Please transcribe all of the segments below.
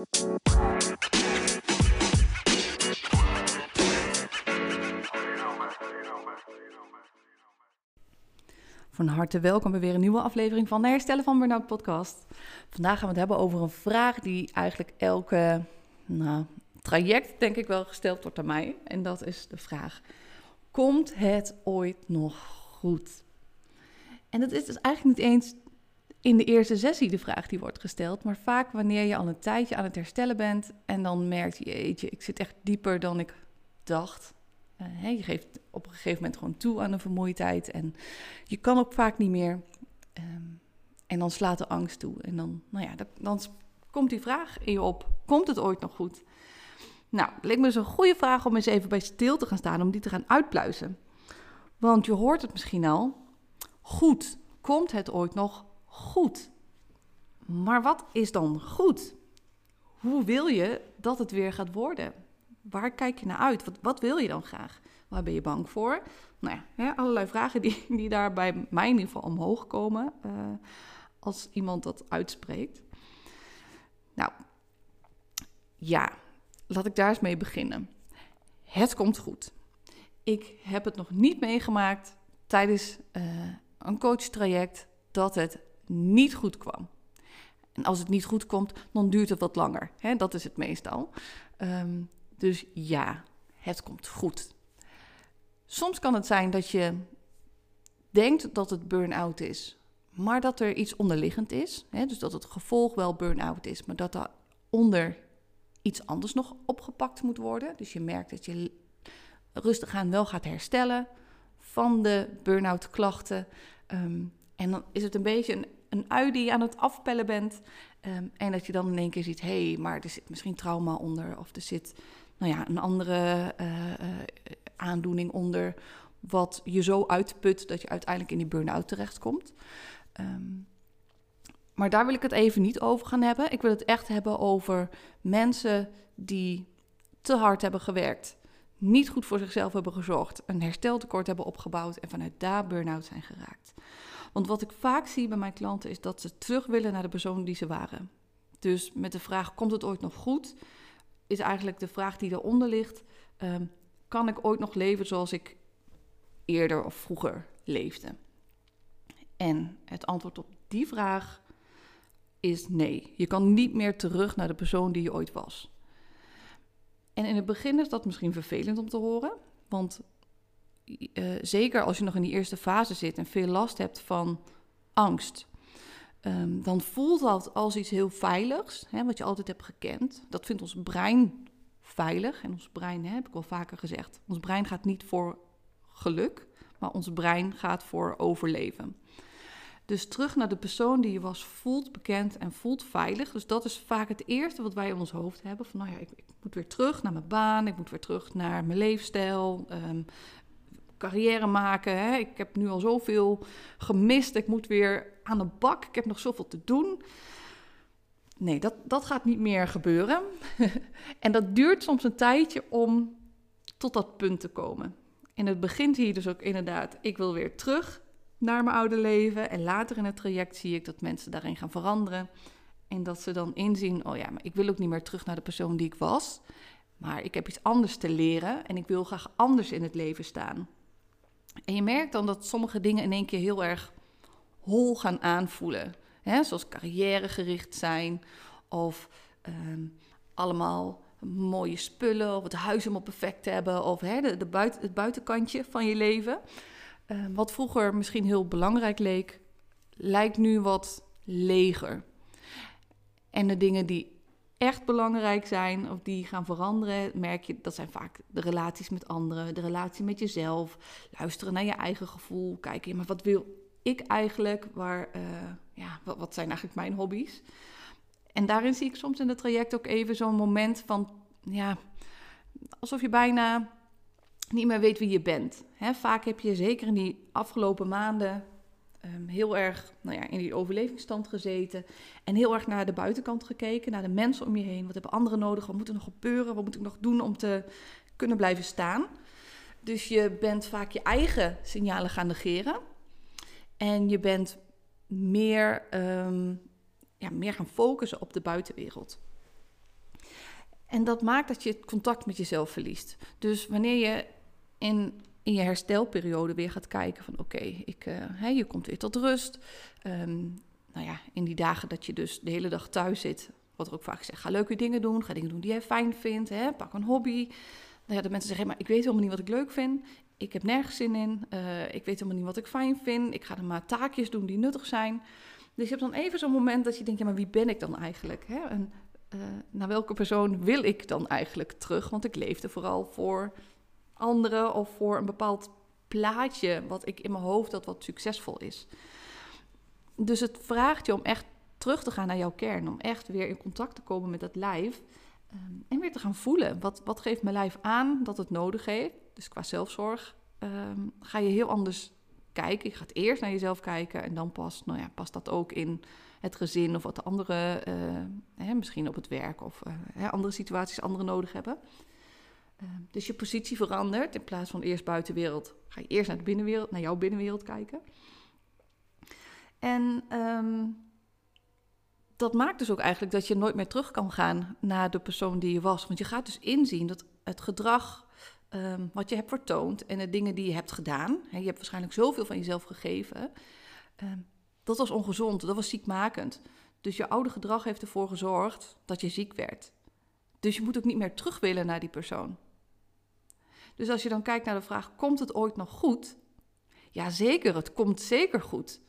Van harte welkom bij weer een nieuwe aflevering van de Herstellen van Burnout podcast. Vandaag gaan we het hebben over een vraag die eigenlijk elke nou, traject denk ik wel gesteld wordt aan mij. En dat is de vraag, komt het ooit nog goed? En dat is dus eigenlijk niet eens in de eerste sessie de vraag die wordt gesteld, maar vaak wanneer je al een tijdje aan het herstellen bent en dan merkt je, jeetje, ik zit echt dieper dan ik dacht. Uh, je geeft op een gegeven moment gewoon toe aan een vermoeidheid en je kan ook vaak niet meer. Um, en dan slaat de angst toe en dan, nou ja, dan komt die vraag in je op, komt het ooit nog goed? Nou, leek me dus een goede vraag om eens even bij stil te gaan staan, om die te gaan uitpluizen. Want je hoort het misschien al, goed, komt het ooit nog goed? Maar wat is dan goed? Hoe wil je dat het weer gaat worden? Waar kijk je naar uit? Wat, wat wil je dan graag? Waar ben je bang voor? Nou ja, allerlei vragen die, die daar bij mij in ieder geval omhoog komen uh, als iemand dat uitspreekt. Nou, ja, laat ik daar eens mee beginnen. Het komt goed. Ik heb het nog niet meegemaakt tijdens uh, een coachtraject dat het niet goed kwam. En als het niet goed komt, dan duurt het wat langer. Hè? Dat is het meestal. Um, dus ja, het komt goed. Soms kan het zijn dat je denkt dat het burn-out is, maar dat er iets onderliggend is. Hè? Dus dat het gevolg wel burn-out is, maar dat daaronder iets anders nog opgepakt moet worden. Dus je merkt dat je rustig aan wel gaat herstellen van de burn-out klachten. Um, en dan is het een beetje een, een ui die je aan het afpellen bent. Um, en dat je dan in één keer ziet, hé, hey, maar er zit misschien trauma onder. Of er zit nou ja, een andere uh, uh, aandoening onder. Wat je zo uitput dat je uiteindelijk in die burn-out terechtkomt. Um, maar daar wil ik het even niet over gaan hebben. Ik wil het echt hebben over mensen die te hard hebben gewerkt, niet goed voor zichzelf hebben gezorgd, een hersteltekort hebben opgebouwd en vanuit daar burn-out zijn geraakt. Want wat ik vaak zie bij mijn klanten is dat ze terug willen naar de persoon die ze waren. Dus met de vraag: komt het ooit nog goed? Is eigenlijk de vraag die eronder ligt: um, kan ik ooit nog leven zoals ik eerder of vroeger leefde? En het antwoord op die vraag is nee. Je kan niet meer terug naar de persoon die je ooit was. En in het begin is dat misschien vervelend om te horen, want uh, zeker als je nog in die eerste fase zit en veel last hebt van angst, um, dan voelt dat als iets heel veiligs, hè, wat je altijd hebt gekend. Dat vindt ons brein veilig. En ons brein, hè, heb ik al vaker gezegd, ons brein gaat niet voor geluk, maar ons brein gaat voor overleven. Dus terug naar de persoon die je was, voelt bekend en voelt veilig. Dus dat is vaak het eerste wat wij in ons hoofd hebben. Van nou ja, ik, ik moet weer terug naar mijn baan, ik moet weer terug naar mijn leefstijl. Um, carrière maken. Hè. Ik heb nu al zoveel gemist. Ik moet weer aan de bak. Ik heb nog zoveel te doen. Nee, dat, dat gaat niet meer gebeuren. en dat duurt soms een tijdje om tot dat punt te komen. En het begint hier dus ook inderdaad. Ik wil weer terug naar mijn oude leven. En later in het traject zie ik dat mensen daarin gaan veranderen. En dat ze dan inzien: oh ja, maar ik wil ook niet meer terug naar de persoon die ik was. Maar ik heb iets anders te leren en ik wil graag anders in het leven staan. En je merkt dan dat sommige dingen in één keer heel erg hol gaan aanvoelen. Hè? Zoals carrièregericht zijn of um, allemaal mooie spullen of het huis helemaal perfect hebben of hè, de, de het buitenkantje van je leven. Uh, wat vroeger misschien heel belangrijk leek, lijkt nu wat leger. En de dingen die echt belangrijk zijn of die gaan veranderen, merk je dat zijn vaak de relaties met anderen, de relatie met jezelf, luisteren naar je eigen gevoel, kijken, maar wat wil ik eigenlijk, waar, uh, ja, wat, wat, zijn eigenlijk mijn hobby's? En daarin zie ik soms in het traject ook even zo'n moment van, ja, alsof je bijna niet meer weet wie je bent. He, vaak heb je zeker in die afgelopen maanden heel erg nou ja, in die overlevingsstand gezeten. En heel erg naar de buitenkant gekeken, naar de mensen om je heen. Wat hebben anderen nodig? Wat moet er nog gebeuren? Wat moet ik nog doen om te kunnen blijven staan? Dus je bent vaak je eigen signalen gaan negeren. En je bent meer, um, ja, meer gaan focussen op de buitenwereld. En dat maakt dat je het contact met jezelf verliest. Dus wanneer je in, in je herstelperiode weer gaat kijken van oké, ik uh, je komt weer tot rust. Um, nou ja, in die dagen dat je dus de hele dag thuis zit, wordt er ook vaak gezegd, ga leuke dingen doen, ga dingen doen die jij fijn vindt, hè, pak een hobby. Nou ja, de mensen zeggen, maar ik weet helemaal niet wat ik leuk vind. Ik heb nergens zin in. Uh, ik weet helemaal niet wat ik fijn vind. Ik ga er maar taakjes doen die nuttig zijn. Dus je hebt dan even zo'n moment dat je denkt, ja, maar wie ben ik dan eigenlijk? Hè? En uh, naar welke persoon wil ik dan eigenlijk terug? Want ik leefde vooral voor anderen of voor een bepaald plaatje wat ik in mijn hoofd dat wat succesvol is. Dus het vraagt je om echt terug te gaan naar jouw kern, om echt weer in contact te komen met dat lijf um, en weer te gaan voelen. Wat, wat geeft mijn lijf aan dat het nodig heeft? Dus qua zelfzorg um, ga je heel anders kijken. Je gaat eerst naar jezelf kijken en dan pas, nou ja, past dat ook in het gezin of wat de anderen, uh, hè, misschien op het werk of uh, hè, andere situaties anderen nodig hebben. Uh, dus je positie verandert. In plaats van eerst buitenwereld, ga je eerst naar de binnenwereld, naar jouw binnenwereld kijken. En um, dat maakt dus ook eigenlijk dat je nooit meer terug kan gaan naar de persoon die je was. Want je gaat dus inzien dat het gedrag um, wat je hebt vertoond en de dingen die je hebt gedaan, hè, je hebt waarschijnlijk zoveel van jezelf gegeven, dat was ongezond, dat was ziekmakend. Dus je oude gedrag heeft ervoor gezorgd dat je ziek werd. Dus je moet ook niet meer terug willen naar die persoon. Dus als je dan kijkt naar de vraag: komt het ooit nog goed? Ja, zeker, het komt zeker goed.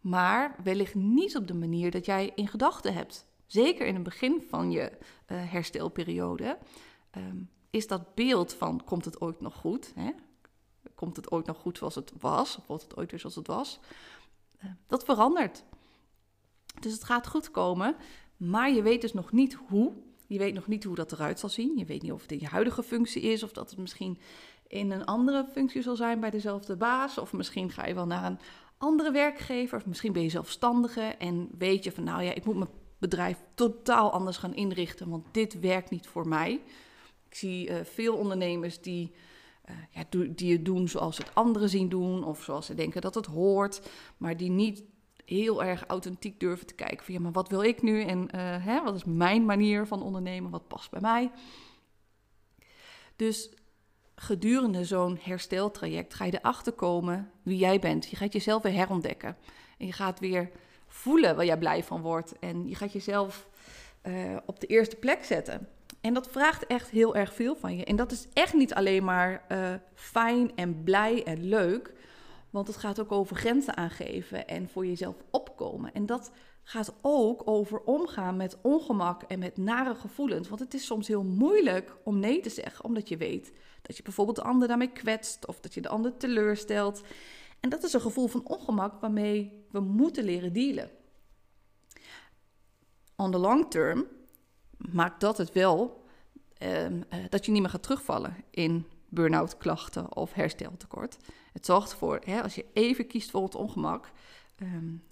Maar wellicht niet op de manier dat jij in gedachten hebt. Zeker in het begin van je uh, herstelperiode um, is dat beeld van: komt het ooit nog goed? Hè? Komt het ooit nog goed zoals het was? Of wordt het ooit weer zoals het was? Uh, dat verandert. Dus het gaat goed komen, maar je weet dus nog niet hoe. Je weet nog niet hoe dat eruit zal zien. Je weet niet of het in je huidige functie is, of dat het misschien in een andere functie zal zijn bij dezelfde baas. Of misschien ga je wel naar een andere werkgever, of misschien ben je zelfstandige en weet je van nou ja, ik moet mijn bedrijf totaal anders gaan inrichten, want dit werkt niet voor mij. Ik zie uh, veel ondernemers die, uh, ja, die het doen zoals het anderen zien doen, of zoals ze denken dat het hoort, maar die niet heel erg authentiek durven te kijken van ja, maar wat wil ik nu en uh, hè, wat is mijn manier van ondernemen, wat past bij mij. Dus gedurende zo'n hersteltraject ga je erachter komen wie jij bent. Je gaat jezelf weer herontdekken. En je gaat weer voelen waar jij blij van wordt. En je gaat jezelf uh, op de eerste plek zetten. En dat vraagt echt heel erg veel van je. En dat is echt niet alleen maar uh, fijn en blij en leuk. Want het gaat ook over grenzen aangeven en voor jezelf opkomen. En dat gaat ook over omgaan met ongemak en met nare gevoelens. Want het is soms heel moeilijk om nee te zeggen, omdat je weet dat je bijvoorbeeld de ander daarmee kwetst of dat je de ander teleurstelt. En dat is een gevoel van ongemak waarmee we moeten leren dealen. On the long term maakt dat het wel um, uh, dat je niet meer gaat terugvallen in burn-out klachten of hersteltekort. Het zorgt ervoor, hè, als je even kiest voor het ongemak, um,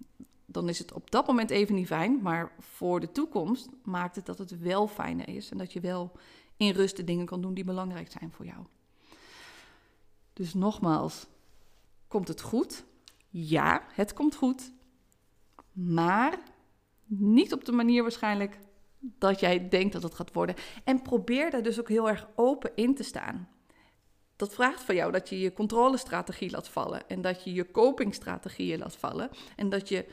dan is het op dat moment even niet fijn. Maar voor de toekomst maakt het dat het wel fijner is. En dat je wel in rust de dingen kan doen die belangrijk zijn voor jou. Dus nogmaals, komt het goed? Ja, het komt goed. Maar niet op de manier waarschijnlijk dat jij denkt dat het gaat worden. En probeer daar dus ook heel erg open in te staan. Dat vraagt van jou dat je je controlestrategie laat vallen en dat je je copingstrategieën laat vallen en dat je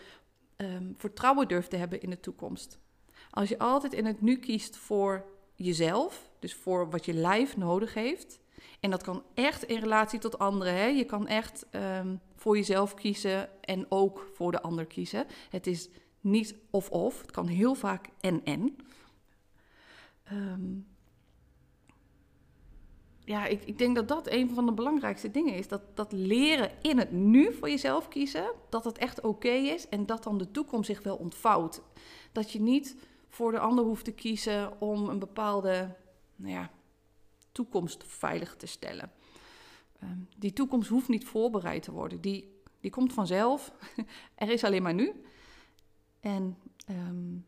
um, vertrouwen durft te hebben in de toekomst. Als je altijd in het nu kiest voor jezelf, dus voor wat je lijf nodig heeft, en dat kan echt in relatie tot anderen. Hè? Je kan echt um, voor jezelf kiezen en ook voor de ander kiezen. Het is niet of-of, het kan heel vaak en-en. Um, ja, ik, ik, denk dat dat een van de belangrijkste dingen is. Dat, dat leren in het nu voor jezelf kiezen, dat het echt oké is en dat dan de toekomst zich wel ontvouwt. Dat je niet voor de ander hoeft te kiezen om een bepaalde nou ja, toekomst veilig te stellen. Um, die toekomst hoeft niet voorbereid te worden. Die, die komt vanzelf. er is alleen maar nu. En um,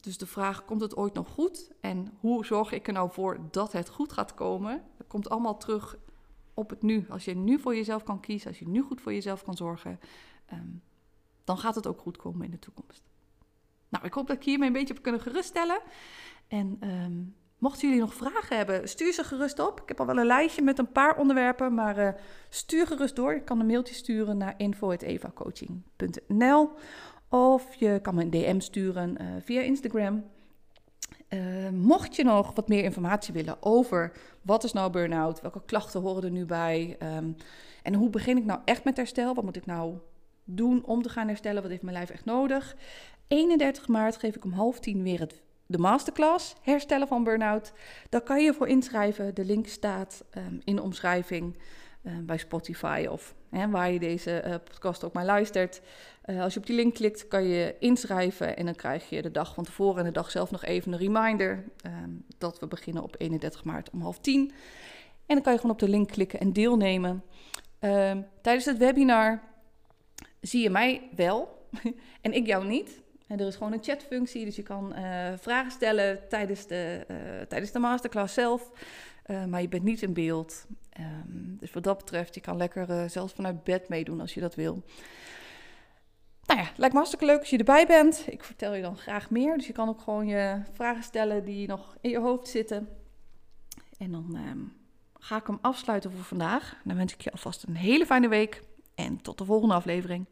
dus de vraag, komt het ooit nog goed? En hoe zorg ik er nou voor dat het goed gaat komen? Dat komt allemaal terug op het nu. Als je nu voor jezelf kan kiezen, als je nu goed voor jezelf kan zorgen, um, dan gaat het ook goed komen in de toekomst. Nou, ik hoop dat ik hiermee een beetje heb kunnen geruststellen. En um, Mochten jullie nog vragen hebben, stuur ze gerust op. Ik heb al wel een lijstje met een paar onderwerpen, maar uh, stuur gerust door. Je kan een mailtje sturen naar info.evacoaching.nl of je kan me een DM sturen uh, via Instagram. Uh, mocht je nog wat meer informatie willen over wat is nou burn-out, welke klachten horen er nu bij um, en hoe begin ik nou echt met herstel, wat moet ik nou doen om te gaan herstellen, wat heeft mijn lijf echt nodig. 31 maart geef ik om half tien weer de masterclass Herstellen van Burnout. Daar kan je voor inschrijven. De link staat um, in de omschrijving uh, bij Spotify of hè, waar je deze uh, podcast ook maar luistert. Uh, als je op die link klikt, kan je inschrijven en dan krijg je de dag van tevoren en de dag zelf nog even een reminder um, dat we beginnen op 31 maart om half tien. En dan kan je gewoon op de link klikken en deelnemen. Um, tijdens het webinar zie je mij wel en ik jou niet. En er is gewoon een chatfunctie, dus je kan vragen stellen tijdens de, tijdens de masterclass zelf. Maar je bent niet in beeld. Um, dus wat dat betreft, je kan lekker zelfs vanuit bed meedoen als je dat wil. Nou ja, lijkt me hartstikke leuk als je erbij bent. Ik vertel je dan graag meer. Dus je kan ook gewoon je vragen stellen die nog in je hoofd zitten. En dan um, ga ik hem afsluiten voor vandaag. Dan wens ik je alvast een hele fijne week. En tot de volgende aflevering.